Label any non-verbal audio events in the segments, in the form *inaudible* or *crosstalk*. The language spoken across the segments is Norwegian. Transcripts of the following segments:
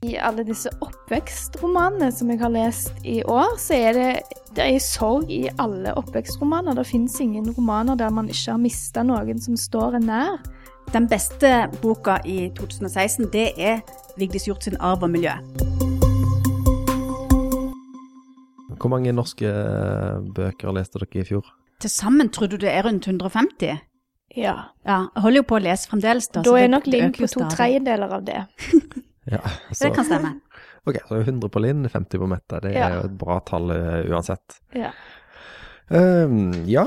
I alle disse oppvekstromanene som jeg har lest i år, så er det, det er sorg i alle oppvekstromaner. Det fins ingen romaner der man ikke har mista noen som står en nær. Den beste boka i 2016, det er Vigdis Hjort sin 'Arv og miljø'. Hvor mange norske eh, bøker leste dere i fjor? Til sammen tror du det er rundt 150? Ja. Ja, jeg holder jo på å lese fremdeles. Da, Da så er det- nok Linn på to tredjedeler av det. *laughs* Ja, Det kan stemme. *laughs* Ok, så 100 på Linn, 50 på Mette. Det er jo et bra tall eh, uansett. Ja. Um, ja,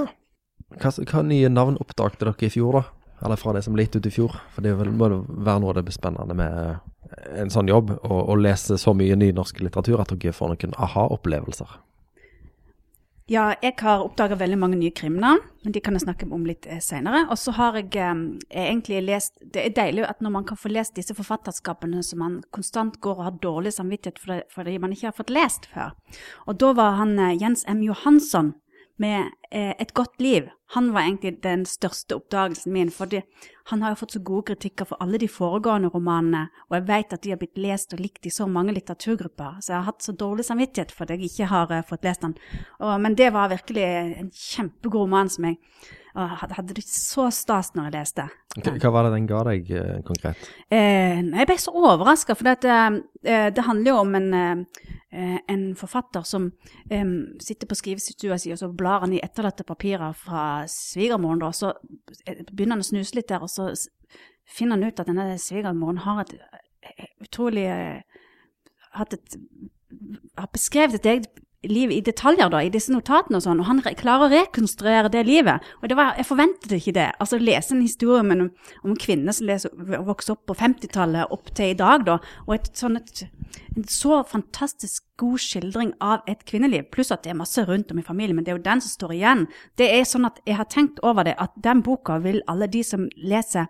hva, hva nye navn oppdagte dere i fjor, da? Eller fra det som gitt ut i fjor? For det må være noe av det spennende med eh, en sånn jobb, å å lese så mye ny norsk litteratur at dere får noen aha-opplevelser. Ja, jeg har oppdaga veldig mange nye krimnavn, men de kan jeg snakke om litt eh, seinere. Og så har jeg eh, egentlig lest Det er deilig at når man kan få lest disse forfatterskapene som man konstant går og har dårlig samvittighet for fordi man ikke har fått lest før. Og da var han eh, Jens M. Johansson med eh, Et godt liv. Han var egentlig den største oppdagelsen min, For han har jo fått så gode kritikker for alle de foregående romanene, og jeg vet at de har blitt lest og likt i så mange litteraturgrupper, så jeg har hatt så dårlig samvittighet for at jeg ikke har uh, fått lest den. Og, men det var virkelig en kjempegod roman som jeg og hadde, hadde det så stas når jeg leste. Hva, hva var det den ga deg eh, konkret? Eh, jeg ble så overraska, for det, eh, det handler jo om en, eh, en forfatter som eh, sitter på skrivestua si, og så blar han i etterlatte papirer fra svigermoren, da, og så eh, begynner han å snuse litt der, og så finner han ut at denne svigermoren har et eh, utrolig eh, hatt et har beskrevet et eget liv i detaljer da, i disse notatene og sånn, og han re klarer å rekonstruere det livet. Og var, jeg forventet ikke det. Altså lese en historie om om kvinne som leser, vokste opp på 50-tallet opp til i dag, da, og et sånn et, en så fantastisk god skildring av et kvinneliv, pluss at det er masse rundt om i familien, men det er jo den som står igjen. Det er sånn at jeg har tenkt over det, at den boka vil alle de som leser,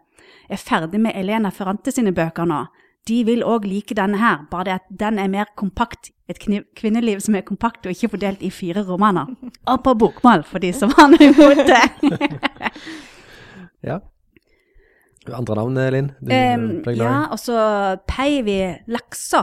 er ferdig med Elena Ferrante sine bøker nå, de vil òg like denne her, bare det at den er mer kompakt. Et kvinneliv som er kompakt og ikke fordelt i fire romaner. Og på bokmål, for de som har noe imot det. *laughs* Ja. Andre navn, Linn? I? ja, og så Peivi Laksa,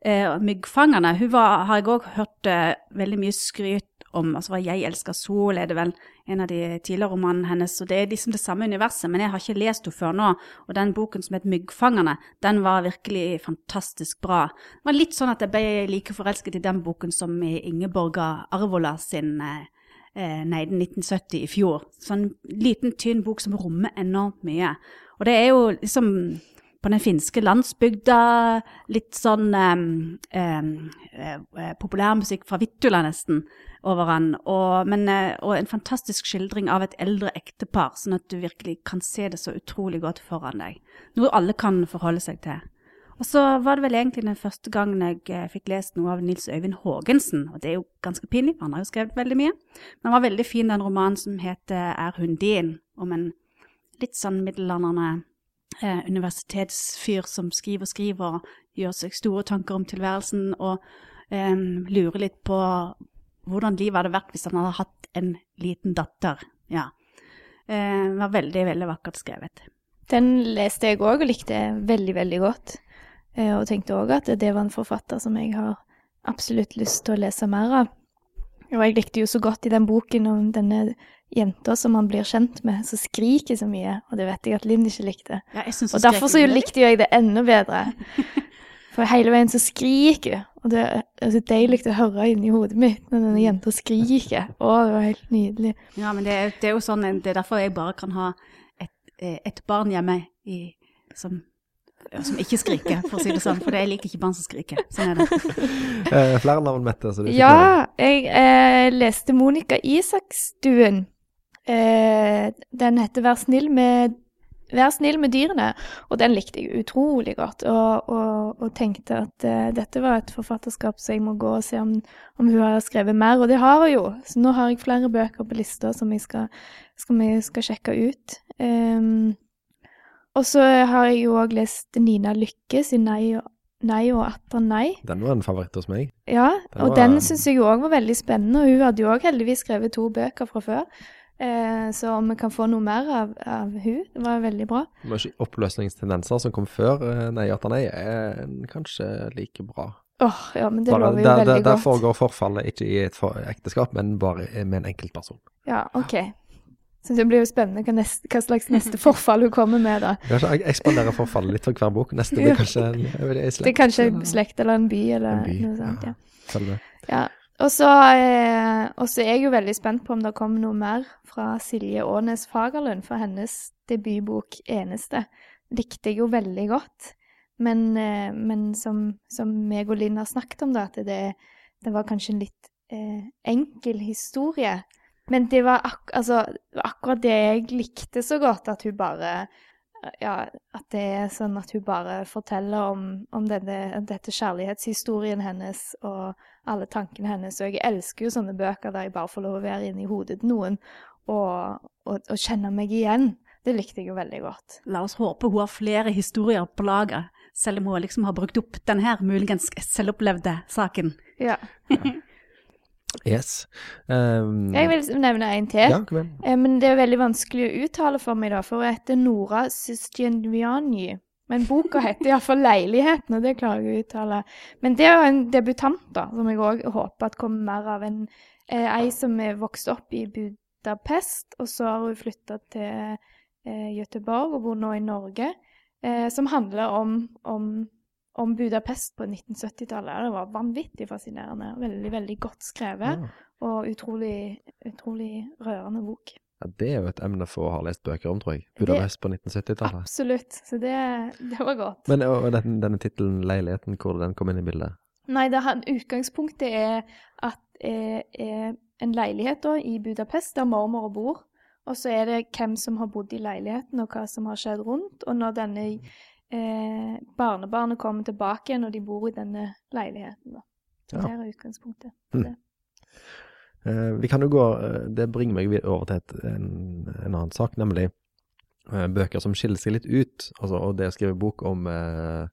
eh, myggfangerne. Hun var, har jeg òg hørt eh, veldig mye skryt om. Altså hva 'Jeg elsker sol' er det vel en av de tidligere romanene hennes. Og det er liksom det samme universet, men jeg har ikke lest henne før nå. Og den boken som het 'Myggfangerne', den var virkelig fantastisk bra. Det var litt sånn at jeg ble like forelsket i den boken som i Ingeborga Arvola sin eh, eh, Neiden 1970 i fjor. Sånn liten, tynn bok som rommer enormt mye. Og det er jo liksom på den finske landsbygda, litt sånn um, um, populærmusikk fra Vittula nesten over han, og, men, eh, og en fantastisk skildring av et eldre ektepar, sånn at du virkelig kan se det så utrolig godt foran deg. Noe alle kan forholde seg til. Og så var det vel egentlig den første gangen jeg eh, fikk lest noe av Nils Øyvind Haagensen, og det er jo ganske pinlig, for han har jo skrevet veldig mye. Men den var veldig fin, den romanen som heter Er hun din? om en litt sånn middelaldrende eh, universitetsfyr som skriver og skriver gjør seg store tanker om tilværelsen og eh, lurer litt på hvordan livet hadde vært hvis han hadde hatt en liten datter. Ja. Eh, var veldig, veldig vakkert skrevet. Den leste jeg òg og likte veldig, veldig godt. Eh, Og tenkte òg at det var en forfatter som jeg har absolutt lyst til å lese mer av. Og jeg likte jo så godt i den boken om denne jenta som han blir kjent med, som skriker så mye. Og det vet jeg at Linn ikke likte. Ja, jeg Og derfor så likte jeg det enda bedre. *laughs* For hele veien så skriker hun. Og det er så deilig å høre inni hodet mitt når denne jenta skriker. Å, det var helt nydelig. Ja, men det er, det er jo sånn, det er derfor jeg bare kan ha et, eh, et barn hjemme i, som, som ikke skriker, for å si det sånn. For jeg liker ikke barn som skriker. Sånn er det. Eh, flere navn, Mette. Så du fikk. Ja, jeg eh, leste Monica Isakstuen. Eh, den heter Vær snill med Vær snill med dyrene, og den likte jeg utrolig godt. Og, og, og tenkte at eh, dette var et forfatterskap så jeg må gå og se om, om hun har skrevet mer, og det har hun jo. Så nå har jeg flere bøker på lista som jeg skal, skal, vi skal sjekke ut. Eh, og så har jeg jo òg lest Nina Lykke sin Nei og, nei og atter nei. Den var en favoritt hos meg. Ja, Den og den syns jeg òg var veldig spennende. Og hun hadde jo òg heldigvis skrevet to bøker fra før. Eh, så om vi kan få noe mer av, av hun, det var veldig bra. Men ikke oppløsningstendenser som kom før eh, Nei, at han er, er kanskje like bra. Åh, ja, men det Bare, lover jo der, veldig der, der godt. foregår forfallet ikke i et for, ekteskap, men bare med en enkeltperson. Ja, OK. Så det blir jo spennende hva, neste, hva slags neste forfall hun kommer med, da. Kanskje jeg ekspanderer forfallet litt for hver bok. Neste blir kanskje en, en slekt. Det er kanskje en slekt eller en by eller En by, noe sånt. ja. Ja. Og så eh, er jeg jo veldig spent på om det kommer noe mer fra Silje Aanes Fagerlund, for hennes debutbok 'Eneste' likte jeg jo veldig godt. Men, eh, men som, som meg og Linn har snakket om, da, at det, det var kanskje en litt eh, enkel historie. Men det var ak altså, akkurat det jeg likte så godt, at hun bare ja, at det er sånn at hun bare forteller om, om denne, dette kjærlighetshistorien hennes og alle tankene hennes. Og jeg elsker jo sånne bøker der jeg bare får lov å være inni hodet til noen og, og, og kjenne meg igjen. Det likte jeg jo veldig godt. La oss håpe hun har flere historier på lager, selv om hun liksom har brukt opp den her muligens selvopplevde saken. Ja. *laughs* Yes. Um, Jeg vil nevne en til. Ja, kom igjen. Eh, Men det er veldig vanskelig å uttale for meg, da, for hun heter Nora Sistjenvianyi. Men boka heter iallfall 'Leiligheten', og det klarer jeg å uttale. Men det er jo en debutant, da, som jeg òg håper at kommer mer av. En, eh, ei som er vokst opp i Budapest, og så har hun flytta til eh, Göteborg og bor nå i Norge. Eh, som handler om, om, om Budapest på 1970-tallet. Det var vanvittig fascinerende. Veldig, veldig godt skrevet. Ja. Og utrolig, utrolig rørende bok. Ja, det er jo et emne for å ha lest bøker om, tror jeg. Det- Budapest på 1970-tallet. Absolutt. Så det, det var godt. Men og, og denne, denne tittelen 'Leiligheten', hvor den kom inn i bildet? Nei, det, utgangspunktet er at det er en leilighet da, i Budapest der mormor bor. Og så er det hvem som har bodd i leiligheten, og hva som har skjedd rundt. Og når denne eh, barnebarnet kommer tilbake når de bor i denne leiligheten. da. Ja. det er utgangspunktet. Mm. Eh, vi kan jo gå eh, Det bringer meg over til et, en, en annen sak, nemlig eh, bøker som skiller seg litt ut. Altså, og det å skrive bok om eh,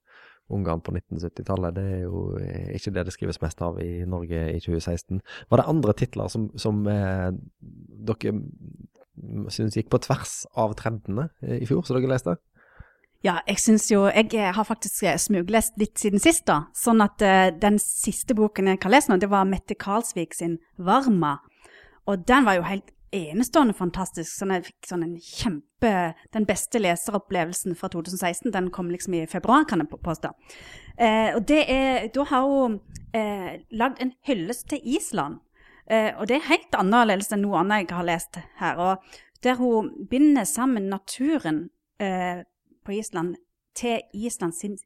Ungarn på 1970-tallet, det er jo eh, ikke det det skrives mest av i Norge i 2016. Var det andre titler som, som eh, dere syns gikk på tvers av trendene i fjor, som dere leste? Ja, jeg syns jo Jeg eh, har faktisk eh, smuglest litt siden sist, da. Sånn at uh, den siste boken jeg har lest nå, det var Mette Karlsvik sin 'Varma'. Og den var jo helt enestående fantastisk. Sånn jeg fikk sånn en kjempe Den beste leseropplevelsen fra 2016, den kom liksom i februar, kan jeg påstå. Uh, og det er Da har hun eh, lagd en hyllest til Island. Og det er helt annerledes enn noe annet jeg har lest her. Og der hun binder sammen naturen på Island til Islands sin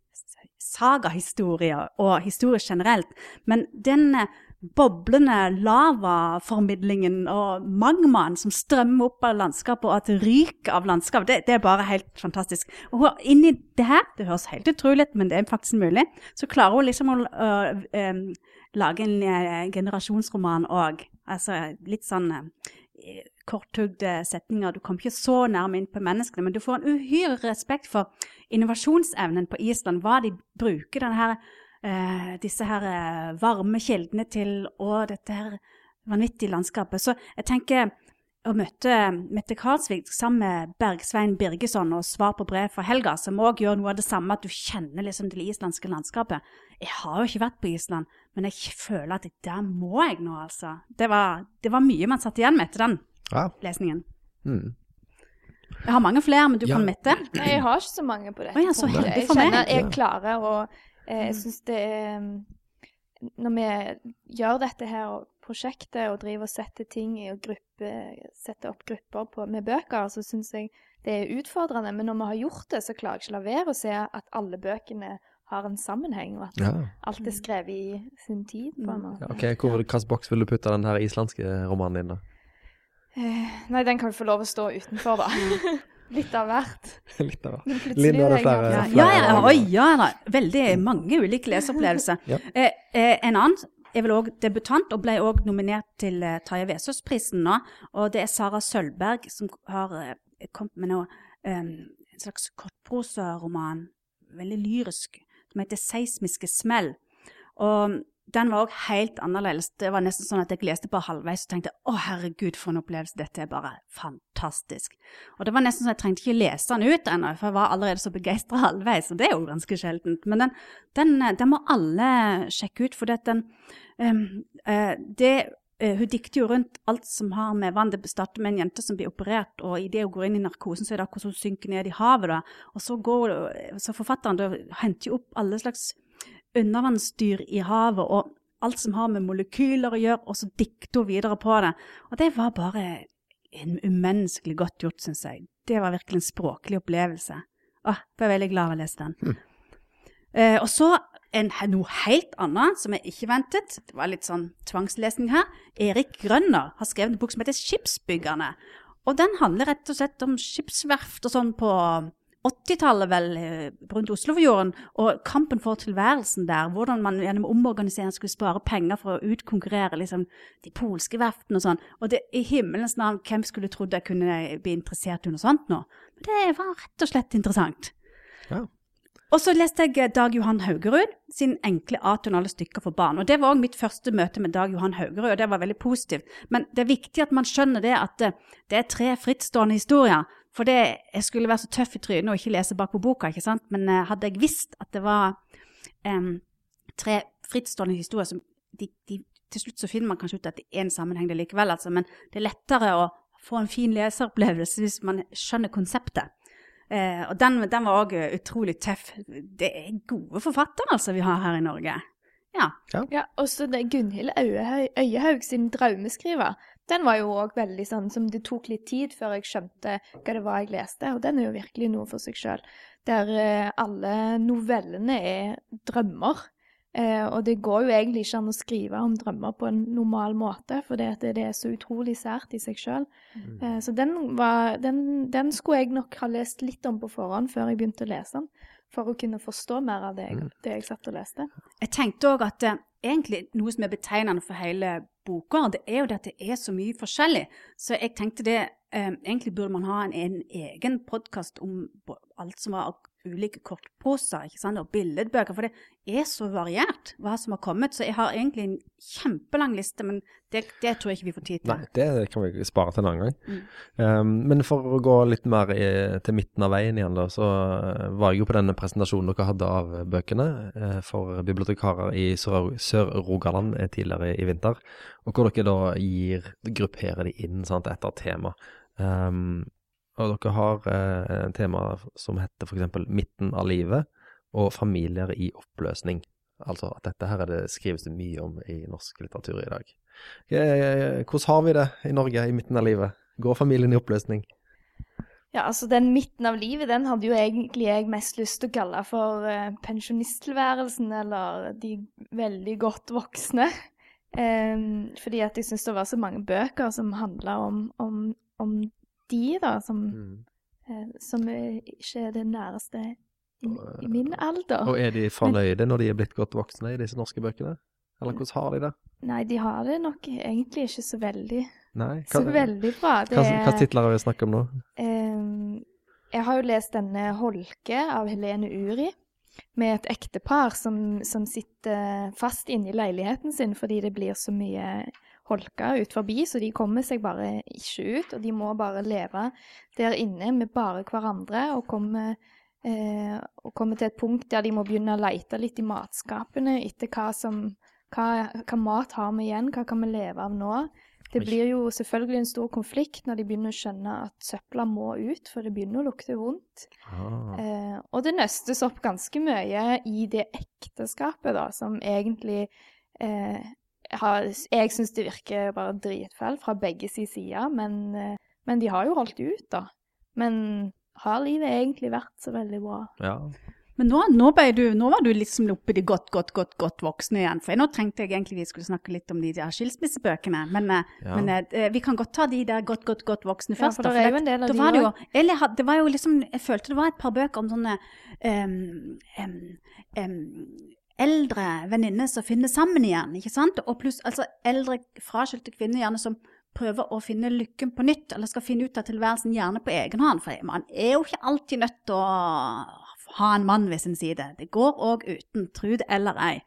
sagahistorie og historie generelt. Men denne boblende lavaformidlingen og magmaen som strømmer opp av landskapet, og at ryker av landskap, det, det er bare helt fantastisk. Og inni det her, det høres helt utrolig ut, men det er faktisk mulig, så klarer hun liksom å øh, øh, lage en eh, generasjonsroman òg. Altså litt sånn eh, korthugde setninger. Du kommer ikke så nærme inn på menneskene, men du får en uhyre respekt for innovasjonsevnen på Island, hva de bruker her, eh, disse her eh, varme kildene til, og dette her vanvittige landskapet. Så jeg tenker å møtte Mette Karlsvik sammen med Bergsvein Birgesson og Svar på brev fra Helga, som òg gjør noe av det samme, at du kjenner liksom det islandske landskapet. Jeg har jo ikke vært på Island, men jeg føler at der må jeg nå, altså. Det var, det var mye man satt igjen med etter den Ja. lesningen. Mm. Jeg har mange flere, men du Ja. kan Mette. Nei, jeg har ikke så mange på dette Oh, ja, så heldig for meg. kjenner jeg klarer å eh, Jeg syns det er mm, Når vi gjør dette her prosjektet og driver og setter ting i og gruppe, setter opp grupper på, med bøker, så syns jeg det er utfordrende. Men når vi har gjort det, så klarer jeg ikke la være å se at alle bøkene har en sammenheng, og at Ja. alt er skrevet i sin tid. på en måte. ja ok, Hvilken boks vil du putte den her islandske romanen din, da? Eh, nei, den kan vi få lov å stå utenfor, da. *laughs* Litt av hvert. *laughs* Litt av hvert. Linn, har du er flere? Ja, ganske- ja, ja, oi, ja. Veldig mange ulike leseopplevelser. Ja. eh, eh, en annen er vel òg debutant, og ble òg nominert til uh, Tarjei Vesaas-prisen nå. Og det er Sara Sølvberg som har uh, kommet med noe, eh, en slags kortprosaroman, veldig lyrisk, som heter 'Seismiske smell'. Og den var òg helt annerledes. Det var nesten sånn at jeg leste bare halvveis og tenkte å herregud, for en opplevelse, dette er bare fantastisk. Og det var nesten sånn at jeg trengte ikke lese den ut ennå, for jeg var allerede så begeistra *laughs* halvveis, og det er jo ganske sjeldent. Men den, den, den må alle sjekke ut, for den um, uh, det uh, hun dikter jo rundt alt som har med vann Det starter med en jente som blir operert, og idet hun går inn i narkosen, så er det akkurat som hun synker ned i havet. Da. Og så, går, så forfatteren da, henter jo opp alle slags undervannsdyr i havet og alt som har med molekyler å gjøre, og så dikter hun videre på det. Og det var bare en umenneskelig godt gjort, syns jeg. Det var virkelig en språklig opplevelse. Åh, jeg ble veldig glad av å lese den. Mm. Eh, og så en, noe helt annet som jeg ikke ventet. Det var litt sånn tvangslesning her. Erik Grønner har skrevet en bok som heter Skipsbyggerne. Og den handler rett og slett om skipsverft og sånn på 80-tallet vel eh, rundt Oslofjorden, og kampen for tilværelsen der. Hvordan man gjennom omorganisering skulle spare penger for å utkonkurrere liksom, de polske verftene og sånn. Og det, i himmelens navn, hvem skulle trodd jeg kunne bli interessert i noe sånt nå? Men det var rett og slett interessant. Ja. Og så leste jeg eh, Dag Johan Haugerud sin enkle atonale stykker for barn. Og Det var òg mitt første møte med Dag Johan Haugerud, og det var veldig positivt. Men det er viktig at man skjønner det at eh, det er tre frittstående historier for det, jeg skulle være så tøff i trynet og ikke lese bak på boka, ikke sant? men uh, hadde jeg visst at det var um, tre frittstående historier som de, de, Til slutt så finner man kanskje ut at det er en sammenheng det likevel, altså, men det er lettere å få en fin leseropplevelse hvis man skjønner konseptet. Uh, og den, den var òg utrolig tøff. Det er gode forfattere altså vi har her i Norge. Ja. ja. ja også det Gunhild Øyehaug sin 'Draumeskriver'. Den var jo òg veldig sånn som det tok litt tid før jeg skjønte hva det var jeg leste, og den er jo virkelig noe for seg sjøl. Der eh, alle novellene er drømmer. Eh, og det går jo egentlig ikke an å skrive om drømmer på en normal måte, for det, det er så utrolig sært i seg sjøl. Mm. Eh, så den, var, den, den, skulle jeg nok ha lest litt om på forhånd før jeg begynte å lese den for å kunne forstå mer av det jeg, mm. det jeg satt og leste. Jeg tenkte òg at eh, egentlig noe som er betegnende for hele boka, det er jo det at det er så mye forskjellig. Så jeg tenkte det eh, Egentlig burde man ha en, en egen podkast om alt som var ulike kortposer ikke sant? og billedbøker, for det er så variert hva som har kommet. Så jeg har egentlig en kjempelang liste, men det, det tror jeg ikke vi får tid til. Nei, det kan vi spare til en annen gang. Mm. Um, men for å gå litt mer i, til midten av veien igjen, da, så eh, var jeg jo på denne presentasjonen dere hadde av bøkene uh, for bibliotekarer i Sør-Rogaland Sør tidligere i vinter, og hvor dere da gir, grupperer de inn sant, etter tema. Um, og dere har eh, tema som heter f.eks. 'Midten av livet' og 'Familier i oppløsning'. Altså at dette her er det skrives det mye om i norsk litteratur i dag. Eh, hvordan har vi det i Norge i midten av livet? Går familien i oppløsning? Ja, altså den midten av livet, den hadde jo egentlig jeg mest lyst til å kalle for uh, pensjonisttilværelsen, eller de veldig godt voksne. Um, fordi at jeg syns det var så mange bøker som handla om, om, om de, da, som, mm. eh, som ikke er det næreste i, i, min alder. Og er de fornøyde når de er blitt godt voksne i disse norske bøkene? Eller hvordan har de det? Nei, de har det nok egentlig ikke så veldig, Nei, hva, så veldig bra. Det, hva, hva titler har vi snakket om nå? Eh, jeg har jo lest denne 'Holke' av Helene Uri. Med et ektepar som, som sitter fast inne i leiligheten sin fordi det blir så mye holka ut forbi, så de kommer seg bare ikke ut. Og de må bare leve der inne med bare hverandre og komme, eh, og komme til et punkt der de må begynne å lete litt i matskapene etter hva, som, hva, hva mat har vi igjen, hva kan vi leve av nå. Det blir jo selvfølgelig en stor konflikt når de begynner å skjønne at søpla må ut, for det begynner å lukte vondt. Ah. Eh, og det nøstes opp ganske mye i det ekteskapet, da, som egentlig eh, har, jeg syns det virker bare dritfælt fra begge sin side, men, eh, men, de har jo holdt ut, da. Men har livet egentlig vært så veldig bra? Ja. Men nå, nå, du, nå var du liksom oppe i de godt, godt, godt godt voksne igjen. For nå trengte jeg egentlig vi skulle snakke litt om de der skilsmissebøkene. Men, eh, ja. men eh, vi kan godt ta de der godt, godt, godt voksne først. Ja, for det er jo en del av de var jo, eller, det var jo liksom, Jeg følte det var et par bøker om sånne um, um, um, eldre venninner som finner sammen igjen. ikke sant? Og pluss altså, eldre fraskilte kvinner gjerne som prøver å finne lykken på nytt, eller skal finne ut av tilværelsen gjerne på egen hånd. For man er jo ikke alltid nødt til å ha en mann ved sin side. Det går òg uten, tro det eller ei.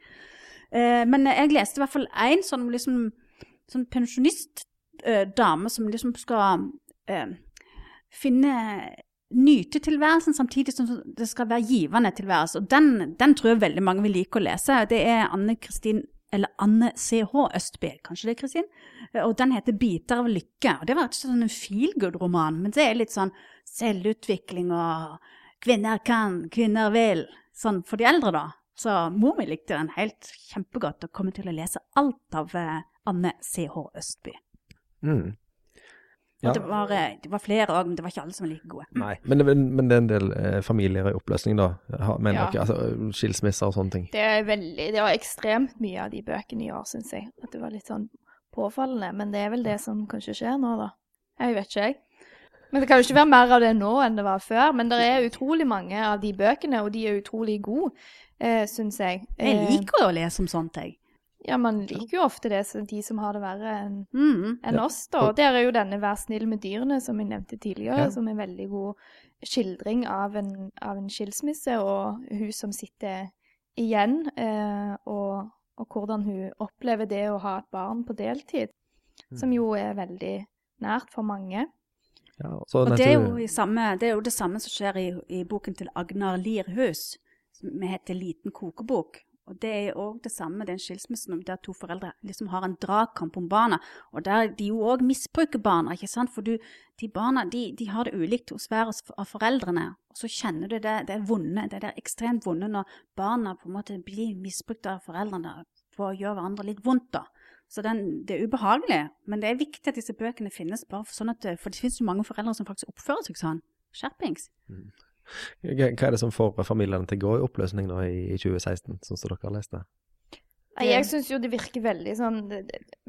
Eh, men jeg leste i hvert fall én sånn, liksom, sånn pensjonistdame som liksom skal eh, finne Nyte tilværelsen samtidig som det skal være givende tilværelse. Og den, den tror jeg veldig mange vil like å lese. Det er Anne Kristin eller Anne CH Østby, kanskje det, Kristin? Og den heter 'Biter av lykke'. og Det var ikke sånn en feelgood-roman, men det er litt sånn selvutvikling og 'kvinner kan, kvinner vil', sånn for de eldre, da. Så mor mi likte den helt kjempegodt og kommer til å lese alt av eh, Anne CH Østby. Mm. Ja. Det, var, eh, det, var, flere òg, men det var ikke alle som var like gode. Nei, Men det, men det er en del eh, familier i oppløsning, da? Mener ja. dere? Altså, skilsmisser og sånne ting? Det er veldig, det var ekstremt mye av de bøkene i år, syns jeg. At det var litt sånn påfallende. Men det er vel det som kanskje skjer nå, da. Jeg vet ikke, jeg. Men det kan jo ikke være mer av det nå enn det var før. Men det er utrolig mange av de bøkene, og de er utrolig gode, eh, syns jeg. Jeg eh, liker å lese om sånt, jeg. Ja, man liker jo ofte det, de som har det verre enn mm, en ja. oss, da. Og der er jo denne 'Vær snill med dyrene', som jeg nevnte tidligere, ja. som er en veldig god skildring av en, av en skilsmisse, og hun som sitter igjen, eh, og, og, hvordan hun opplever det å ha et barn på deltid, mm. som jo er veldig nært for mange. Ja, og det er, jo samme, det er, jo det samme som skjer i, i boken til Agnar Lierhus, som heter 'Liten kokebok'. Og det er òg det samme, med den skilsmissen der to foreldre liksom har en dragkamp om barna. Og der de jo òg misbruker barna, ikke sant. For du, de barna de, de, har det ulikt hos hver av foreldrene. Og så kjenner du det, det er vonde, det er ekstremt vonde når barna på en måte blir misbrukt av foreldrene for å gjøre hverandre litt vondt, da. Så den, det er ubehagelig, men det er viktig at disse bøkene finnes, bare for, sånn at, for det finnes jo mange foreldre som faktisk oppfører seg sånn. Skjerpings. Mm. Hva er det som får familiene til å gå i oppløsning nå i 2016, sånn som dere har lest det? Jeg syns jo det virker veldig sånn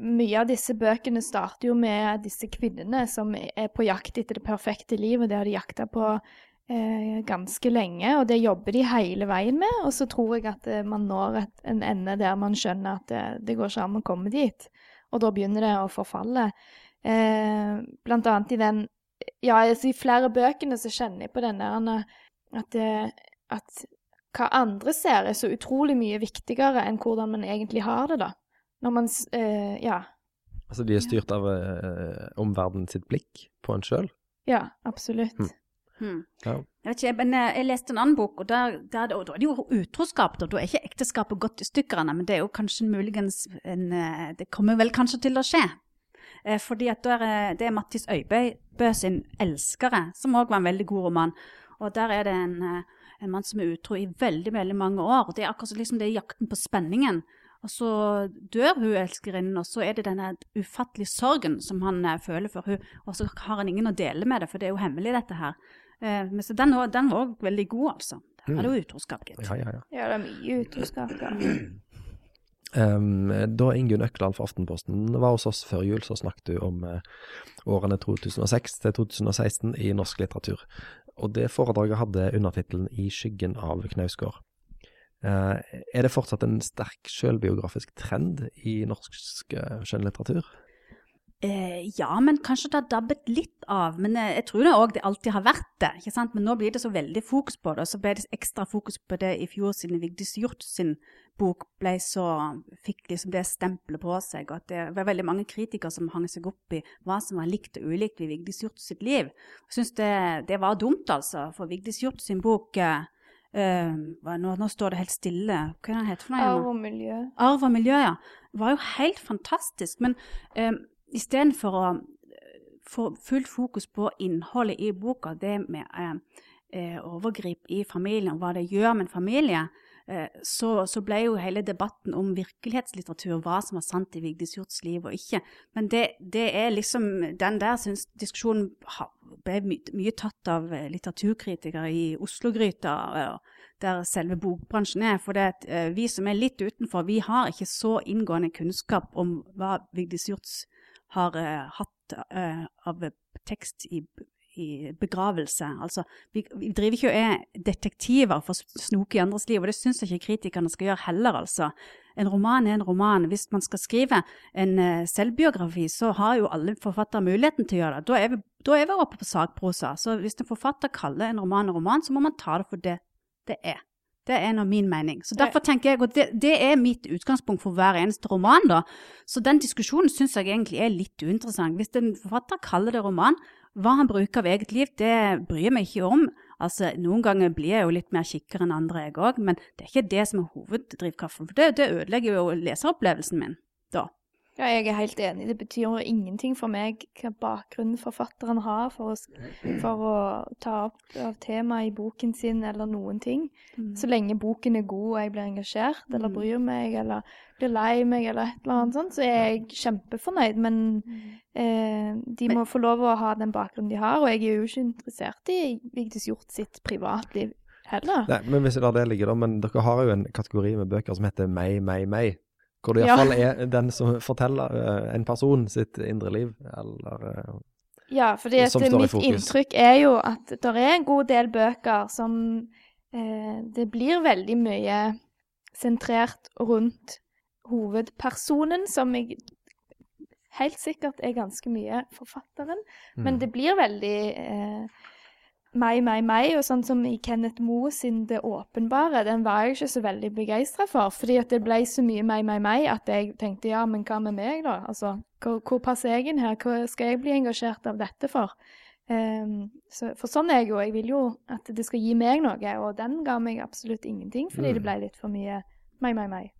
Mye av disse bøkene starter jo med disse kvinnene som er på jakt etter det perfekte liv, og det har de jakta på eh, ganske lenge, og det jobber de hele veien med. Og så tror jeg at eh, man når et, en ende der man skjønner at det, det går ikke an å komme dit. Og da begynner det å forfalle. Eh, blant annet i den ja, altså i flere bøkene så kjenner jeg på den der at, at hva andre ser, er så utrolig mye viktigere enn hvordan man egentlig har det, da. Når man eh, Ja. Altså de er styrt av eh, omverdenen sitt blikk på en sjøl? Ja, absolutt. Hmm. Hmm. Ja. Jeg vet ikke, men jeg leste en annen bok, og der, der, der, da er det jo utroskap. Da. da er ikke ekteskapet gått i stykker men det er jo kanskje muligens en eh, Det kommer vel kanskje til å skje. Eh, fordi at er, Det er Mattis Øybø sin 'Elskere', som òg var en veldig god roman. Og Der er det en, eh, en mann som er utro i veldig veldig mange år. og Det er akkurat liksom det er jakten på spenningen. Og så dør hun elskerinnen, og så er det denne ufattelige sorgen som han uh, føler for hun, og så har han ingen å dele med det, for det er jo hemmelig, dette her. Uh, men så den, den var òg veldig god, altså. Der er det jo utroskap, gitt. Ja, ja, ja. ja, det er mye utroskap, ja. Um, da Ingunn Økland for Aftenposten var hos oss før jul, så snakket du om uh, årene 2006 til 2016 i norsk litteratur. Og det foredraget hadde undertittelen 'I skyggen av Knausgård'. Uh, er det fortsatt en sterk sjølbiografisk trend i norsk skjønnlitteratur? Eh, ja, men kanskje det har dabbet litt av. Men eh, jeg tror det òg det alltid har vært det. ikke sant? Men nå blir det så veldig fokus på det, og så ble det ekstra fokus på det i fjor siden Vigdis Hjort sin bok ble så, fikk liksom det stempelet på seg. og at Det var veldig mange kritikere som hang seg opp i hva som var likt og ulikt ved Vigdis Hjort sitt liv. Jeg syns det, det, var dumt, altså. For Vigdis Hjort sin bok Uh, nå, nå, står det helt stille. Hva er det heter for noe? Arv og miljø. Arv og miljø, ja. Det var jo helt fantastisk. Men uh, istedenfor å eh, få fullt fokus på innholdet i boka, det med eh, eh, overgrip i familien, og hva det gjør med en familie, så, så, ble jo hele debatten om virkelighetslitteratur, hva som var sant i Vigdis Hjorts liv og ikke. Men det, det er liksom Den der syns diskusjonen ble mye, mye tatt av litteraturkritikere i Oslo-gryta, der selve bokbransjen er. For vi som er litt utenfor, vi har ikke så inngående kunnskap om hva Vigdis Hjorts har uh, hatt uh, av tekst i, i begravelse. Altså, vi, vi, driver ikke og er detektiver for å snoke i andres liv, og det syns jeg ikke kritikerne skal gjøre heller, altså. En roman er en roman. Hvis man skal skrive en uh, selvbiografi, så har jo alle forfattere muligheten til å gjøre det. Da er vi, da er vi oppe på sakprosa. Så hvis en forfatter kaller en roman en roman, så må man ta det for det det er. Det er nå min mening. Så derfor tenker jeg, og det, det er mitt utgangspunkt for hver eneste roman, da. Så den diskusjonen syns jeg egentlig er litt uinteressant. Hvis en forfatter kaller det roman, hva han bruker av eget liv, det bryr jeg meg ikke om. Altså, Noen ganger blir jeg jo litt mer kikker enn andre, jeg òg, men det er ikke det som er hoveddrivkraften. For det, det ødelegger jo leseropplevelsen min da. Ja, jeg er helt enig. Det betyr jo ingenting for meg hva bakgrunnen forfatteren har for å, for å ta opp av temaet i boken sin, eller noen ting. Så lenge boken er god og jeg blir engasjert, eller Mm. bryr meg, eller blir lei meg, eller et eller annet sånt, så er jeg kjempefornøyd. Men eh, de Men- må få lov å ha den bakgrunnen de har, og jeg er jo ikke interessert i Vigdis Hjort sitt privatliv heller. Nei, men hvis det ligger da. Men dere har jo en kategori med bøker som heter Meg, meg, meg. Hvor det Ja. iallfall er den som forteller uh, en person sitt indre liv, eller uh, Ja, for mitt inntrykk er jo at det er en god del bøker som uh, Det blir veldig mye sentrert rundt hovedpersonen, som jeg helt sikkert er ganske mye forfatteren. Men mm. det blir veldig eh, meg, meg, meg, og sånn som i Kenneth Moe sin Det åpenbare, den var jeg ikke så veldig begeistra for, fordi at det ble så mye meg, meg, meg at jeg tenkte ja, men hva med meg, da? Altså, hvor, hvor passer jeg inn her? Hva skal jeg bli engasjert av dette for? Um, så, for sånn er jeg jo. Jeg vil jo at det skal gi meg noe, og den ga meg absolutt ingenting, fordi det Mm. ble litt for mye meg, meg, meg.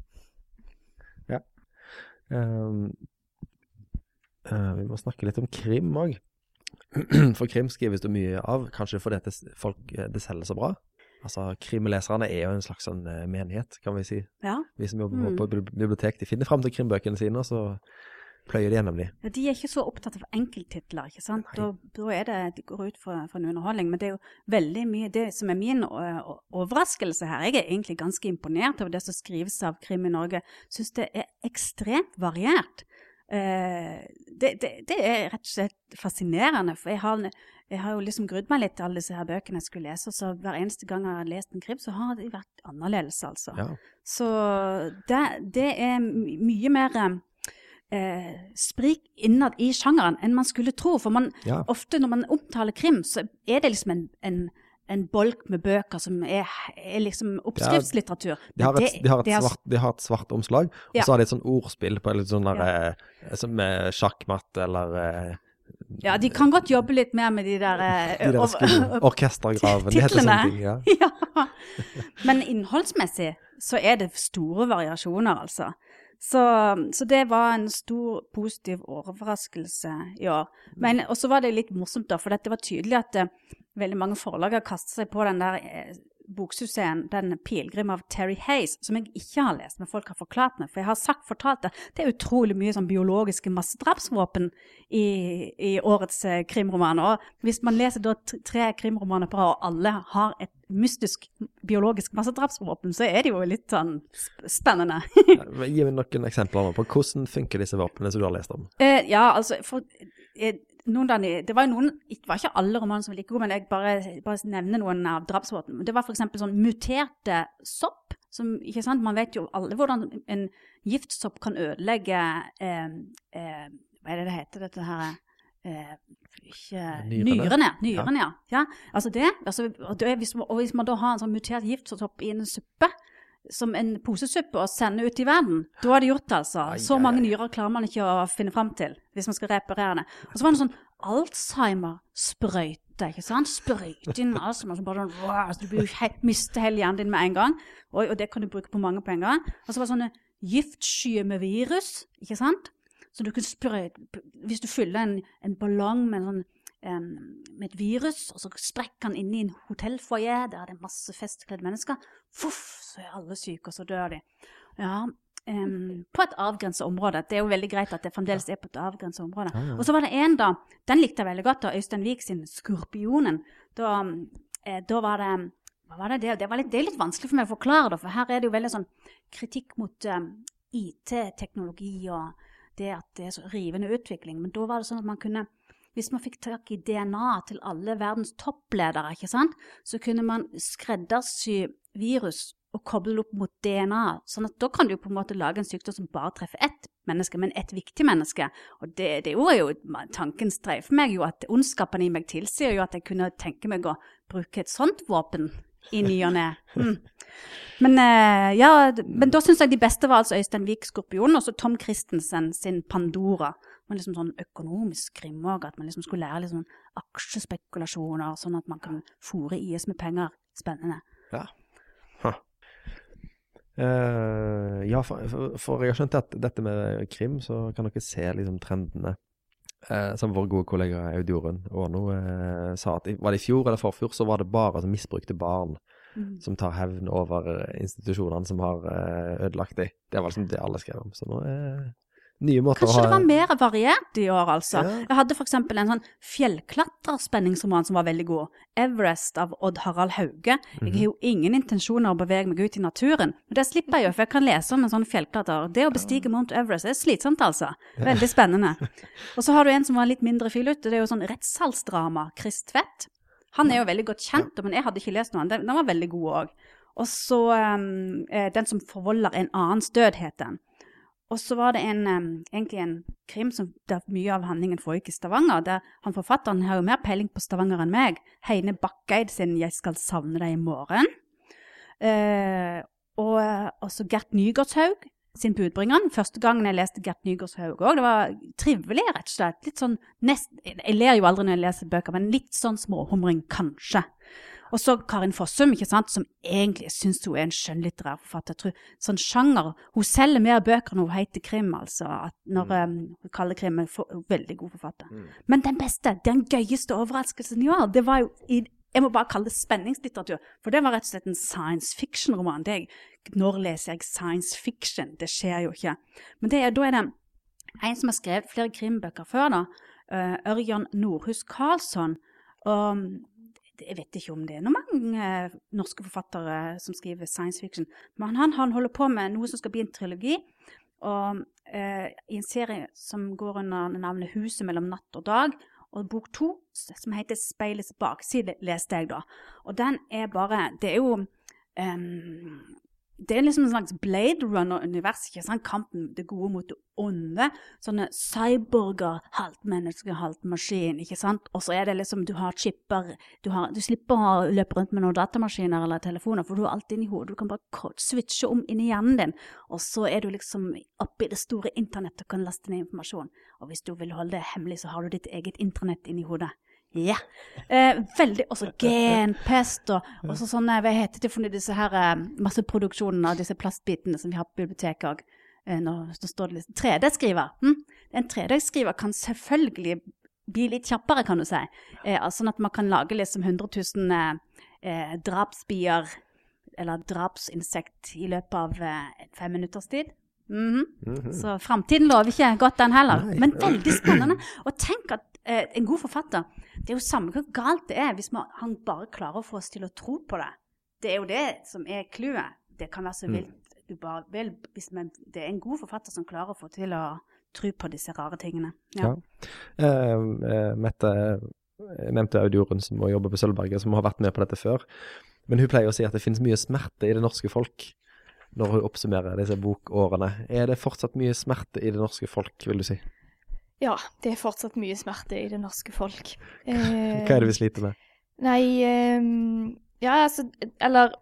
Ja. Um, uh, vi må snakke litt om krim òg. *clears throat* For krim skrives det mye av, kanskje fordi det, folk, eh, det selger så bra. Altså, Krimleserne er jo en slags sånn eh, menighet, kan vi si. Ja. Vi som jobber Mm. på bibli- bibliotek, de finner fram til krimbøkene sine, og så pløyer de gjennom de. Ja, De er ikke så opptatt av enkelttitler, ikke sant. Da, da er det, de går ut for, for en underholdning. Men det er jo veldig mye Det som er min ø, overraskelse her, jeg er egentlig ganske imponert over det som skrives av krim i Norge. Syns det er ekstremt variert. Eh, det, det, det er rett og slett fascinerende, for jeg har, jeg har jo liksom grudd meg litt til alle disse her bøkene jeg skulle lese, så hver eneste gang jeg har lest en krim, så har de vært annerledes, altså. Ja. Så det, det er mye mer eh, sprik innad i sjangeren enn man skulle tro. For man, Ja. ofte når man omtaler krim, så er det liksom en, en, en bolk med bøker som er, er liksom oppskriftslitteratur. De har, et, de, har et det er- svart, de har et svart omslag, og så har de et sånn ordspill på litt sånn der, eh, som er sjakkmatt eller eh, Ja, de kan godt jobbe litt mer med de der, *laughs* eh, de der *laughs* orkestergraven. Det heter sånne ting, ja. *laughs* ja. Men innholdsmessig så er det store variasjoner, altså. Så, så det var en stor positiv overraskelse i år. Men også var det litt morsomt, da, for det var tydelig at eh, veldig mange forlag har kastet seg på den der eh, boksuksessen, den 'Pilegrim' av Terry Hayes, som jeg ikke har lest, men folk har forklart meg. For jeg har sagt, fortalt det. Det er utrolig mye sånn biologiske massedrapsvåpen i, i årets eh, krimromaner. Og hvis man leser da tre krimromaner på rad, og alle har et mystisk biologisk massedrapsvåpen, så er det jo litt sånn sp- spennende. *laughs* Gi meg noen eksempler på hvordan funker disse våpnene som du har lest om. Eh, ja, altså for, eh, noen av Det var jo noen Det var ikke alle romaner som var like gode, men jeg bare, bare nevner noen av drapsvåpnene. Det var f.eks. sånn muterte sopp. Som? Man vet jo alle hvordan en giftsopp kan ødelegge eh, eh, Hva er det det heter, dette her eh, ikke, Nyrene. Nyrene. Nyrene, ja. ja. Altså det, altså, det, hvis man, og hvis man da har en sånn mutert giftsopp i en suppe, som en posesuppe, og sende ut i verden, da er det gjort, altså. Så mange nyrer klarer man ikke å finne fram til hvis man skal reparere det. Og så var det en sånn Alzheimer-sprøyte, ikke sant? Sprøyte inn Alzheimer, så bare sånn, så du blir he mister hele hjernen din med en gang. Og, og det kan du bruke på mange på en gang. Og så var det sånne giftskyer med virus, ikke sant? Så du kunne sprøyte Hvis du fyller en, en ballong med, en sånn, med et virus, og så sprekker han inn i en hotellfoyer, der det er masse festkledde mennesker, fuff, så er alle syke, og så dør de. Ja, em, på et avgrenset område. Det er jo veldig greit at det fremdeles er på et avgrenset område. Ja, ja. Og så var det en da, den likte jeg veldig godt, da, Øystein Wiik sin Skorpionen. Da, eh, da var det hva var det? Det, det, var litt, det er litt vanskelig for meg å forklare, da, for her er det jo veldig sånn kritikk mot um, IT-teknologi og det at det er så rivende utvikling. Men da var det sånn at man kunne hvis man fikk tak i DNA til alle verdens toppledere, ikke sant, så kunne man skreddersy virus og koble det opp mot DNA. sånn at da kan du på en måte lage en sykdom som bare treffer ett menneske, men ett viktig menneske. Og det, det gjorde jo tanken streifer meg jo at ondskapen i meg tilsier jo at jeg kunne tenke meg å bruke et sånt våpen i ny og ne. Mm. Men, eh, ja, men da syns jeg de beste var altså Øystein Wiik, 'Skorpionen', og så Tom Christensen sin 'Pandora'. Men liksom sånn økonomisk krim òg, at man liksom skulle lære sånn aksjespekulasjoner, sånn at man kan fòre IS med penger. Spennende. Ja. Eh, ja, for, for, for jeg har skjønt at dette med krim, så kan dere se liksom trendene. Eh, som vår gode kollega Aud Jorunn Aano eh, sa at var det i fjor eller forfjor, så var det bare altså, misbrukte barn som tar hevn over eh, institusjonene som har eh, ødelagt dem. Det var liksom det alle skrev om. Så nå er nye måter Kanskje å det var mer variert i år, altså. Ja. Jeg hadde f.eks. en sånn fjellklatrerspenningsroman som var veldig god. 'Everest' av Odd Harald Hauge. Jeg har jo ingen intensjoner å bevege meg ut i naturen, men det slipper jeg jo, for jeg kan lese om en sånn fjellklatrer. Det å bestige Mount Everest er slitsomt, altså. Veldig spennende. *laughs* Og så har du en som var litt mindre filete, det er jo sånn rettssalsdrama. Chris Tvedt. Han er jo veldig godt kjent, men jeg hadde ikke lest noe. Den, den var veldig god òg. Og så um, 'Den som forvolder en annens død', het den. Og så var det en, egentlig en krim som der mye av handlingen foregikk i Stavanger. der han Forfatteren har jo mer peiling på Stavanger enn meg. Heine Bakkeid sin 'Jeg skal savne deg i morgen'. Eh, og også Gert Nygaardshaug sin 'Budbringeren'. Første gangen jeg leste Gert Nygaardshaug òg. Det var trivelig, rett og slett. Litt sånn nest, Jeg ler jo aldri når jeg leser bøker, men litt sånn småhumring, kanskje. Og så Karin Fossum, ikke sant, som egentlig syns hun er en skjønnlitterær forfatter. Tror, sånn sjanger, Hun selger mer bøker når hun heter krim, altså. At når um, hun kaller krim en veldig god forfatter. Men den beste, den gøyeste overraskelsen i år, det var jo i jeg må bare kalle det spenningslitteratur, for det var rett og slett en science fiction-roman. Når leser jeg science fiction? Det skjer jo ikke. Men det er, da er det en som har skrevet flere krimbøker før, da. Uh, Ørjan Nordhus Karlsson. Og jeg vet ikke om det er noen mange eh, norske forfattere som skriver science fiction, men han, han holder på med noe som skal bli en trilogi. Og eh, i en serie som går under navnet 'Huset mellom natt og dag'. Og bok to, som heter 'Speilets bakside', leste jeg da. Og den er bare Det er jo em, det er liksom en slags Blade Runner-univers. ikke sant? Kampen, det gode mot det onde. Sånne cyborger, halvt menneske, halvt maskin. ikke sant? Og så er det liksom, du har chipper Du, har, du slipper å løpe rundt med noen datamaskiner eller telefoner, for du har alt inni hodet. Du kan bare switche om inni hjernen din, og så er du liksom oppe i det store internettet og kan laste ned informasjon. Og hvis du vil holde det hemmelig, så har du ditt eget internett inni hodet. Ja. Eh, veldig Også genpest og også sånne Hva heter det for disse her eh, masseproduksjonene av disse plastbitene som vi har på biblioteket òg. Eh, nå, nå står det liksom 3D-skriver. Hm? En 3D-skriver kan selvfølgelig bli litt kjappere, kan du si. Eh, altså sånn at man kan lage liksom 100 000 eh, eh, drapsbier eller drapsinsekt i løpet av eh, fem minutters tid. Mhm. Så framtiden lover ikke godt, den heller. Nei. Men veldig spennende. Og tenk at eh, en god forfatter Det er jo samme hvor galt det er hvis man, han bare klarer å få oss til å tro på det. Det er jo det som er clouet. Det kan være så vilt du bare vil, hvis man, det er en god forfatter som klarer å få til å tro på disse rare tingene. Ja. Ja. Eh, eh, Mette jeg nevnte Aud Jorunn som må jobbe på Sølvberget, som har vært med på dette før. Men hun pleier å si at det finnes mye smerte i det norske folk, når hun oppsummerer disse bokårene. Er det fortsatt mye smerte i det norske folk, vil du si? Ja, det er fortsatt mye smerte i det norske folk. *laughs* Hva er det vi sliter med? Nei, eh, ja, altså Eller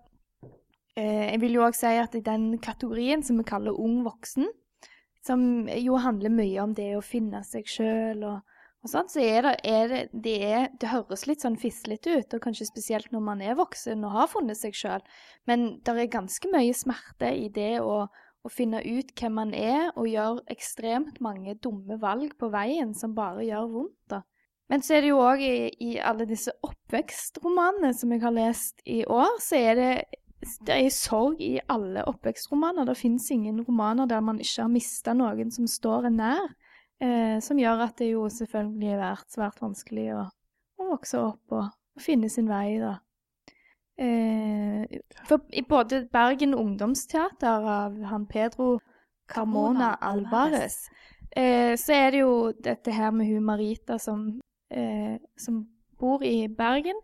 eh, jeg vil jo òg si at i den kategorien som vi kaller ung voksen, som jo handler mye om det å finne seg sjøl og, og sånn, så er det, er det, det er Det høres litt sånn fislete ut, og kanskje spesielt når man er voksen og har funnet seg sjøl, men det er ganske mye smerte i det å å finne ut hvem man er, og gjøre ekstremt mange dumme valg på veien som bare gjør vondt. da. Men så er det jo òg i, i alle disse oppvekstromanene som jeg har lest i år, så er det det er sorg i alle oppvekstromaner. Det fins ingen romaner der man ikke har mista noen som står en nær. Eh, som gjør at det jo selvfølgelig har vært svært vanskelig å, å vokse opp og, og finne sin vei, da. Eh, for i både Bergen Ungdomsteater av han Pedro Carmona Alvarez, eh, så er det jo dette her med hun Marita som, eh, som bor i Bergen,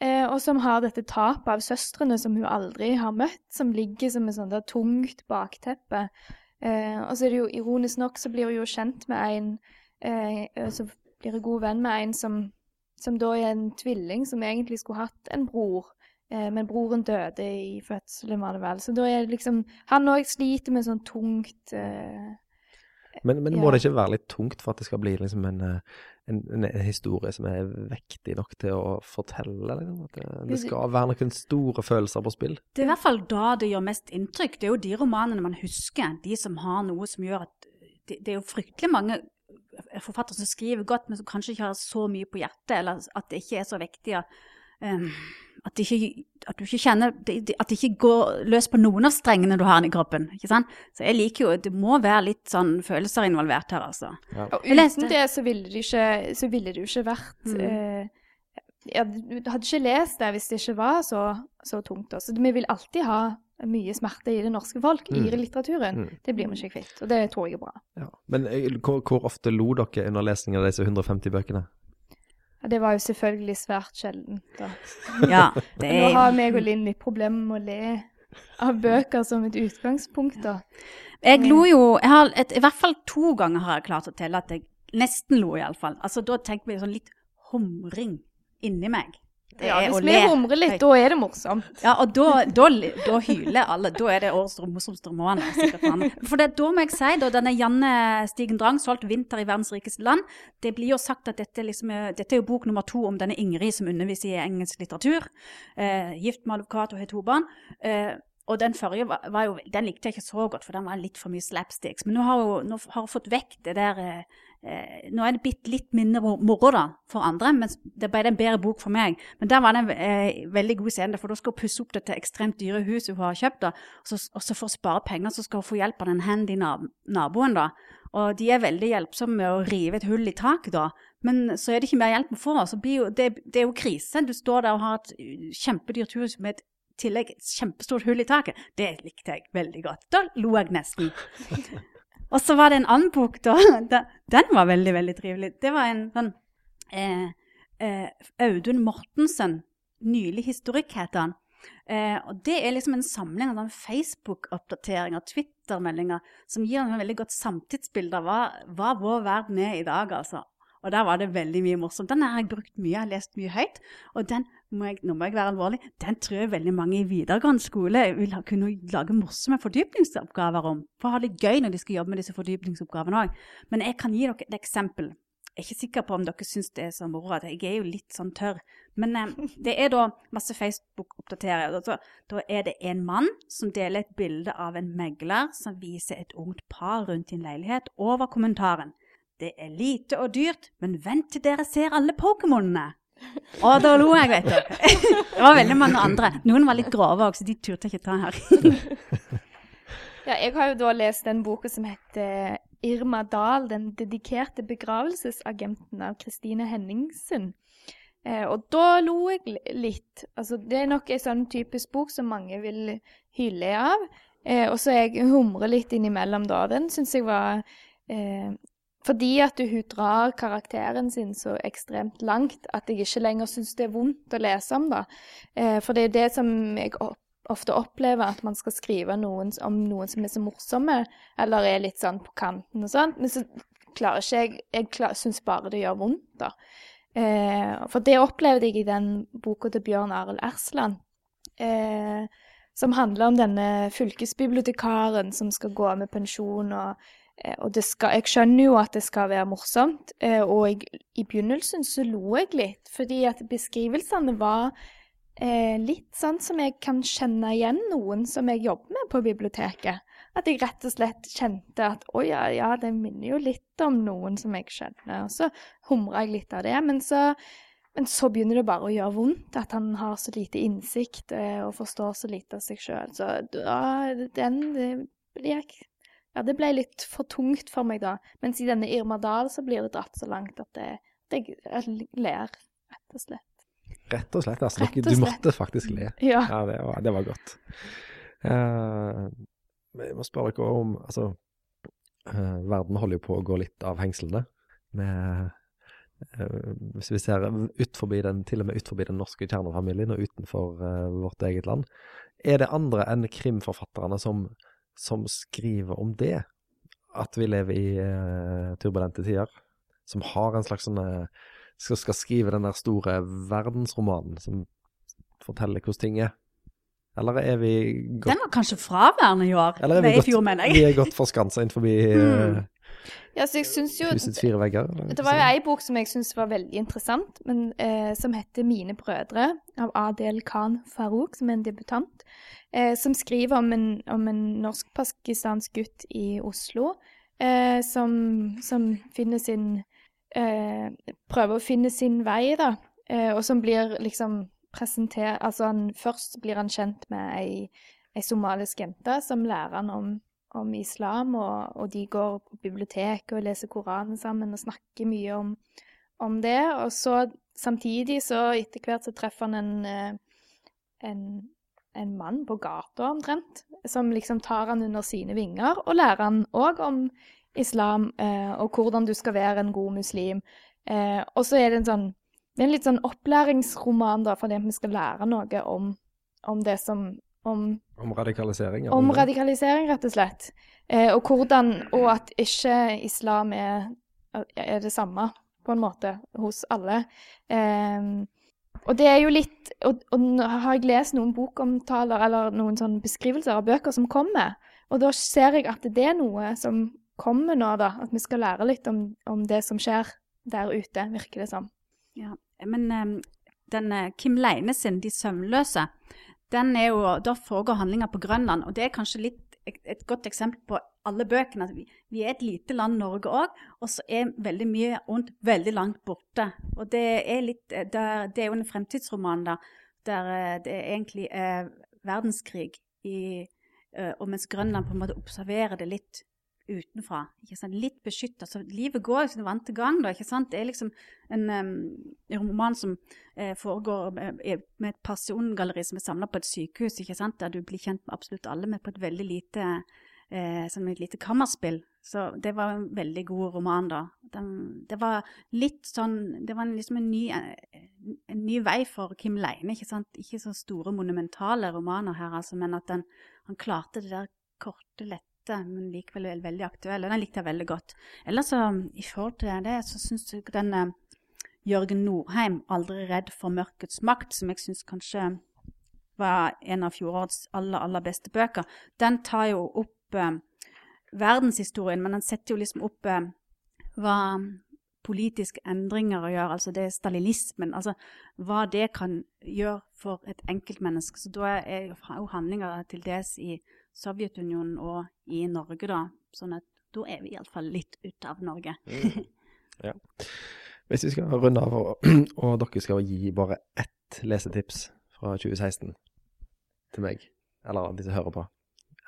eh, og som har dette tapet av søstrene som hun aldri har møtt, som ligger som et sånt tungt bakteppe. Eh, og så er det jo ironisk nok så blir hun jo kjent med en eh, Så blir hun god venn med en som, som da er en tvilling som egentlig skulle hatt en bror. Eh, men broren døde i fødselen, var det vel. Så da er det liksom Han òg sliter med sånn tungt eh, Men, men Ja. må det ikke være litt tungt for at det skal bli liksom en, eh, en, en, historie som er vektig nok til å fortelle? Liksom? At det, det skal være noen store følelser på spill? Det er i hvert fall da det gjør mest inntrykk. Det er jo de romanene man husker, de som har noe som gjør at Det, det er jo fryktelig mange forfattere som skriver godt, men som kanskje ikke har så mye på hjertet, eller at det ikke er så viktig. Um, at, det ikke, at du ikke kjenner At det ikke går løs på noen av strengene du har i kroppen. ikke sant? Så jeg liker jo Det må være litt sånn følelser involvert her, altså. Og Jeg leste- uten det så ville det ikke, så ville det ikke vært Mm. eh, ja, Du hadde ikke lest det hvis det ikke var så, så tungt. Også. Vi vil alltid ha mye smerte i det norske folk, Mm. i litteraturen. Mm. Det blir vi ikke kvitt, og det tror jeg er bra. Ja. Men eh, hvor, hvor ofte lo dere under lesningen av disse 150 bøkene? Det var jo selvfølgelig svært sjelden. da. Ja, *laughs* det Nå er har meg og Linn litt problemer med å le av bøker som et utgangspunkt, da. Jeg lo jo jeg har et, I hvert fall to ganger har jeg klart å telle at jeg nesten lo, iallfall. Altså, da tenker vi sånn litt humring inni meg. Ja, hvis vi humrer litt, da er det morsomt. Ja, og da, da, da hyler alle. Da er det årets morsomste roman. for det, da må jeg si, da denne Janne Stigen Drang solgte 'Vinter i verdens rikeste land', det blir jo sagt at dette, liksom er, dette er jo bok nummer to om denne Ingrid som underviser i engelsk litteratur. Eh, gift med advokat og har to barn. Eh, og den forrige var, var jo, den likte jeg ikke så godt, for den var litt for mye slapsticks. Men nå har hun, fått vekk det der eh, eh, Nå er det blitt litt mindre mor- moro da, for andre, men det ble en bedre bok for meg. Men der var det en eh, veldig god scene, for da skal hun pusse opp dette ekstremt dyre huset hun har kjøpt. da, og så, og så for å spare penger så skal hun få hjelp av den handy nab naboen. da, Og de er veldig hjelpsomme med å rive et hull i taket, da. Men så er det ikke mer hjelp å få. så det, det er jo krise. Du står der og har et uh, kjempedyrt hus med et tillegg et kjempestort hull i taket. Det likte jeg veldig godt. Da lo jeg nesten. *laughs* Og så var det en annen bok, *laughs* da. Den, var veldig, veldig trivelig. Det var en sånn eh, eh, Audun Mortensen. Nylig historikk, heter han. Eh, og det er liksom en samling av sånn Facebook-oppdateringer, Twitter-meldinger, som gir en veldig godt samtidsbilde av hva, hva vår verden er i dag, altså. Og der var det veldig mye morsomt. Den har jeg brukt mye, jeg har lest mye høyt. Og den, må jeg, nå må jeg være alvorlig, den tror jeg veldig mange i videregående skole vil ha, kunne lage morsomme fordypningsoppgaver om. For å ha det gøy når de skal jobbe med disse fordypningsoppgavene òg. Men jeg kan gi dere et eksempel. Jeg er ikke sikker på om dere syns det er så moro, jeg er jo litt sånn tørr. Men eh, det er da masse Facebook-oppdateringer. Da, da er det en mann som deler et bilde av en megler som viser et ungt par rundt i en leilighet, over kommentaren. Det er lite og dyrt, men vent til dere ser alle Pokémonene. Og da lo jeg, vet du. Det var veldig mange andre. Noen var litt grove òg, så de turte jeg ikke ta her. *laughs* Ja, jeg har jo da lest den boka som heter Irma Dahl, den dedikerte begravelsesagenten av Kristine Henningsen. Eh, og da lo jeg litt. Altså, det er nok en sånn typisk bok som mange vil hyle av. Eh, og så jeg humrer litt innimellom da. Den syns jeg var eh, Fordi at hun drar karakteren sin så ekstremt langt at jeg ikke lenger syns det er vondt å lese om, det. Eh, for det er det som jeg ofte opplever at man skal skrive noen, om noen som er så morsomme, eller er litt sånn på kanten og sånn. Men så klarer ikke jeg Jeg syns bare det gjør vondt, da. Eh, for det opplevde jeg i den boka til Bjørn Arild Ersland. Eh, som handler om denne fylkesbibliotekaren som skal gå med pensjon. og og det skal, jeg skjønner jo at det skal være morsomt, eh, og jeg, i begynnelsen så lo jeg litt, fordi at beskrivelsene var eh, litt sånn som jeg kan kjenne igjen noen som jeg jobber med på biblioteket. At jeg rett og slett kjente at å ja, ja, det minner jo litt om noen som jeg kjenner. Og så humra jeg litt av det. Men så, men så begynner det bare å gjøre vondt at han har så lite innsikt eh, og forstår så lite av seg sjøl. Så da, den det ble jeg ja, det ble litt for tungt for meg da. Mens i denne Irma Dahl så blir det dratt så langt at, det, at jeg, jeg ler, rett og slett. Rett og slett, altså. Rett og Du måtte faktisk le. Ja. Ja, det var, det var godt. Uh, jeg må spørre dere om Altså, uh, verden holder jo på å gå litt av hengslene. Med, eh, hvis vi ser ut forbi den, til og med ut forbi den norske kjernefamilien og utenfor uh, vårt eget land. Er det andre enn krimforfatterne som, som skriver om det? At vi lever i eh, turbulente tider? Som har en slags sånn eh, skal, skal skrive den der store verdensromanen som forteller hvordan ting er? Eller er vi godt, Den var kanskje fraværende i år. eller er vi Nei, i fjor, mener jeg. vi er godt forskansa innenfor *laughs* Mm. Ja, så jeg syns jo husets fire vegger? eller Det var jo ei bok som jeg syntes var veldig interessant, men, eh, som heter 'Mine brødre' av Adel Khan Farouk, som er en debutant. Eh, som skriver om en, om en norsk-pakistansk gutt i Oslo eh, som, som finner sin eh, Prøver å finne sin vei, da. Eh, og som blir liksom presentert Altså han, først blir han kjent med ei, ei somalisk jente som lærer han om om islam, og, og de går på biblioteket og leser Koranen sammen og snakker mye om, om det. Og så samtidig, så etter hvert så treffer han en, eh, en, en mann på gata omtrent, som liksom tar han under sine vinger, og lærer han òg om islam eh, og hvordan du skal være en god muslim. Eh, og så er det en sånn det er en litt sånn opplæringsroman, da, fordi vi skal lære noe om, om det som om Om radikalisering? om det. radikalisering, rett og slett. Eh, og hvordan Og at ikke islam er, er det samme, på en måte, hos alle. Eh, og det er jo litt Og, og nå har jeg lest noen bokomtaler eller noen sånne beskrivelser av bøker som kommer, og da ser jeg at det er noe som kommer nå, da. At vi skal lære litt om, om det som skjer der ute, virker det som. Ja, men um, den eh, Kim Leine sin 'De søvnløse', den er jo, da foregår handlinga på Grønland. Og det er kanskje litt et, godt eksempel på alle bøkene. at Vi, vi er et lite land, Norge òg, og så er veldig mye ondt veldig langt borte. Og det er, litt, eh, der, det er jo en fremtidsroman da, der eh, det egentlig er verdenskrig i, eh, og mens Grønland på en måte observerer det litt utenfra. ikke sant? Litt beskytta. Så livet går sin vante gang. da, ikke sant? Det er liksom en, um, roman som eh, foregår med, med et persongalleri som er samla på et sykehus, ikke sant? der du blir kjent med absolutt alle, men på et veldig lite eh, som et lite kammerspill. Så det var en veldig god roman, da. Den, det var litt sånn Det var liksom en ny, eh, en ny vei for Kim Leine, ikke sant. Ikke så store, monumentale romaner her, altså, men at den, han klarte det der korte, lette men likevel er veldig aktuell, og den likte jeg veldig godt. Ellers så, i forhold til det, så syns jeg den eh, Jørgen Norheim, 'Aldri redd for mørkets makt', som jeg syns kanskje var en av fjorårets aller, aller beste bøker, den tar jo opp eh, verdenshistorien, men den setter jo liksom opp eh, hva politiske endringer gjør, altså det er stalinismen, altså hva det kan gjøre for et enkeltmenneske. Så da er jo handlinger til dels i Sovjetunionen og i Norge, da. Sånn at da er vi iallfall litt ute av Norge. ja. Hvis vi skal runde av, og, *clears throat* og dere skal gi bare ett lesetips fra 2016 til meg, eller de som hører på.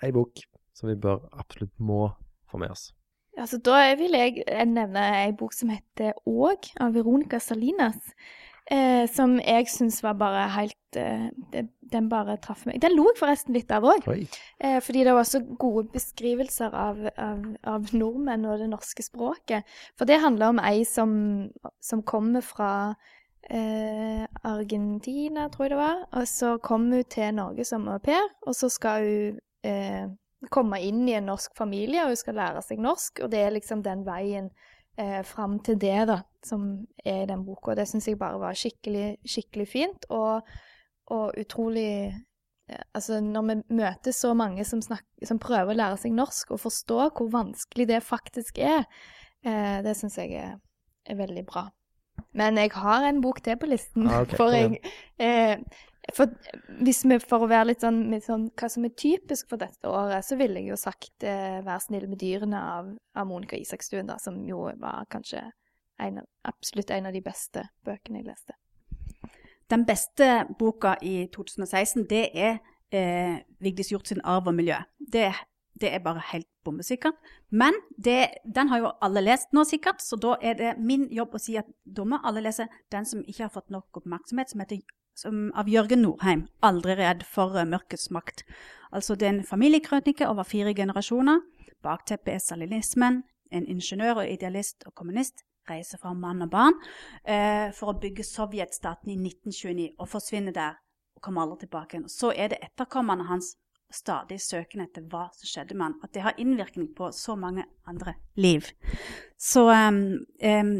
Ei bok som vi bør absolutt må få med oss. Altså, da vil jeg nevne ei bok som heter Åg, av Veronica Salinas. Eh, som jeg syns var bare helt eh, det, Den bare traff meg. Den lo jeg forresten litt av òg. Eh, fordi det var så gode beskrivelser av, av, av nordmenn og det norske språket. For det handler om ei som, som kommer fra eh, Argentina, tror jeg det var. Og så kommer hun til Norge som au pair, og så skal hun eh, komme inn i en norsk familie, og hun skal lære seg norsk. Og det er liksom den veien eh, fram til det, da, som er i den boka. Det syns jeg bare var skikkelig, skikkelig fint, og, og utrolig eh, Altså, når vi møter så mange som, snakker, som, prøver å lære seg norsk, og forstå hvor vanskelig det faktisk er, eh, det syns jeg er, er, veldig bra. Men jeg har en bok til på listen. Ah, ok. *laughs* For jeg eh, for, vi, for å være litt sånn, sånn Hva som er typisk for dette året, så ville jeg jo sagt eh, 'Vær snill med dyrene' av, av Monica Isakstuen, da, som jo var kanskje en av, absolutt en av de beste bøkene jeg leste. Den beste boka i 2016, det er eh, Vigdis Hjorth sin 'Arv og miljø'. Det, det er bare helt bombesikkert. Men det, den har jo alle lest nå, sikkert, så da er det min jobb å si at da må alle lese den som ikke har fått nok oppmerksomhet, som heter som, av Jørgen Norheim, 'Aldri redd for uh, mørkets makt'. Altså det er en familiekrønike over fire generasjoner. Bakteppet er stalinismen. En ingeniør og idealist og kommunist reiser fra mann og barn eh, for å bygge sovjetstaten i 1929 og forsvinner der og kommer aldri tilbake. Så er det etterkommerne hans stadig søken etter hva som skjedde med han. At det har innvirkning på så mange andre liv. Så um, um,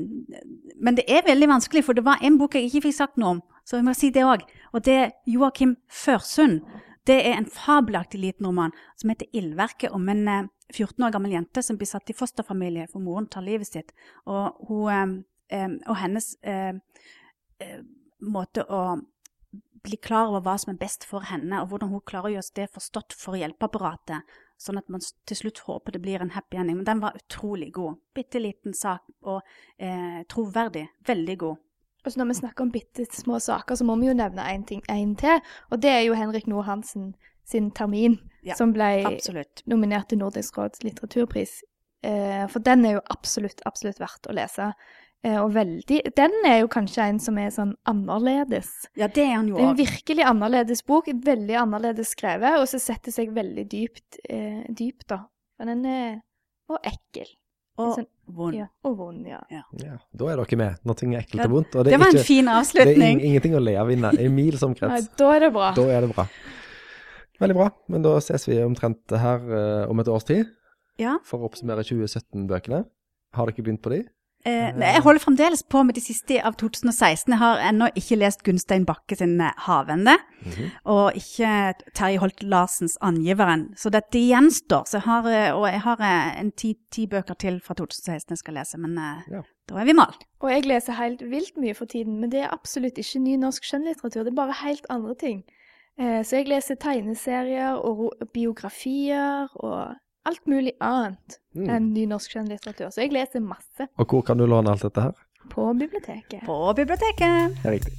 Men det er veldig vanskelig, for det var en bok jeg ikke fikk sagt noe om, Så jeg må si det òg. Og det er Joakim Førsund. Det er en fabelaktig liten roman som heter 'Ildverket', om en eh, 14 år gammel jente som blir satt i fosterfamilie for moren tar livet sitt. Og, hun, eh, eh, og hennes eh, eh, måte å bli klar over hva som er best for henne, og hvordan hun klarer å gjøre det forstått for hjelpeapparatet, sånn at man til slutt håper det blir en happy ending. Men den var utrolig god. Bitte liten sak og eh, troverdig. Veldig god. Og så når vi snakker om bitte små saker, så må vi jo nevne en ting en til. Og det er jo Henrik Noe Hansen sin 'Termin', Ja, som ble Absolutt. nominert til Nordisk råds litteraturpris. Eh, for den er jo absolutt, absolutt verdt å lese. Eh, og veldig Den er jo kanskje en som er sånn annerledes. Ja, det er han jo er en virkelig annerledes bok, veldig annerledes skrevet, og så setter seg veldig dypt, eh, dypt da. Men den er Og ekkel. Og vond. Ja, og vond, ja. Ja, da er dere med. Er ekkelt og vondt. Og Det, det, var en ikke, fin det er avslutning. ingenting å le av inne. som *laughs* krets. Nei, da er det bra. Da er det bra. Veldig bra. Men da ses vi omtrent her uh, om et års tid Ja. for å oppsummere 2017-bøkene. Har dere begynt på de? Eh, jeg holder fremdeles på med de siste av 2016. Jeg har ennå ikke lest Gunstein Bakke sin eh, 'Havende', og ikke Terje Holt Larsens 'Angiveren'. Så dette gjenstår. Så jeg har, eh, og jeg har eh, en ti, ti bøker til fra 2016 jeg skal lese, men eh, Ja. da er vi mal. Og jeg leser helt vilt mye for tiden, men det er absolutt ikke ny norsk skjønnlitteratur. Det er bare helt andre ting. Eh, så jeg leser tegneserier og biografier og alt mulig annet Mm. enn ny norsk skjønnlitteratur. Så jeg leser masse Og hvor kan du låne alt dette her? på biblioteket. På biblioteket. Det er riktig.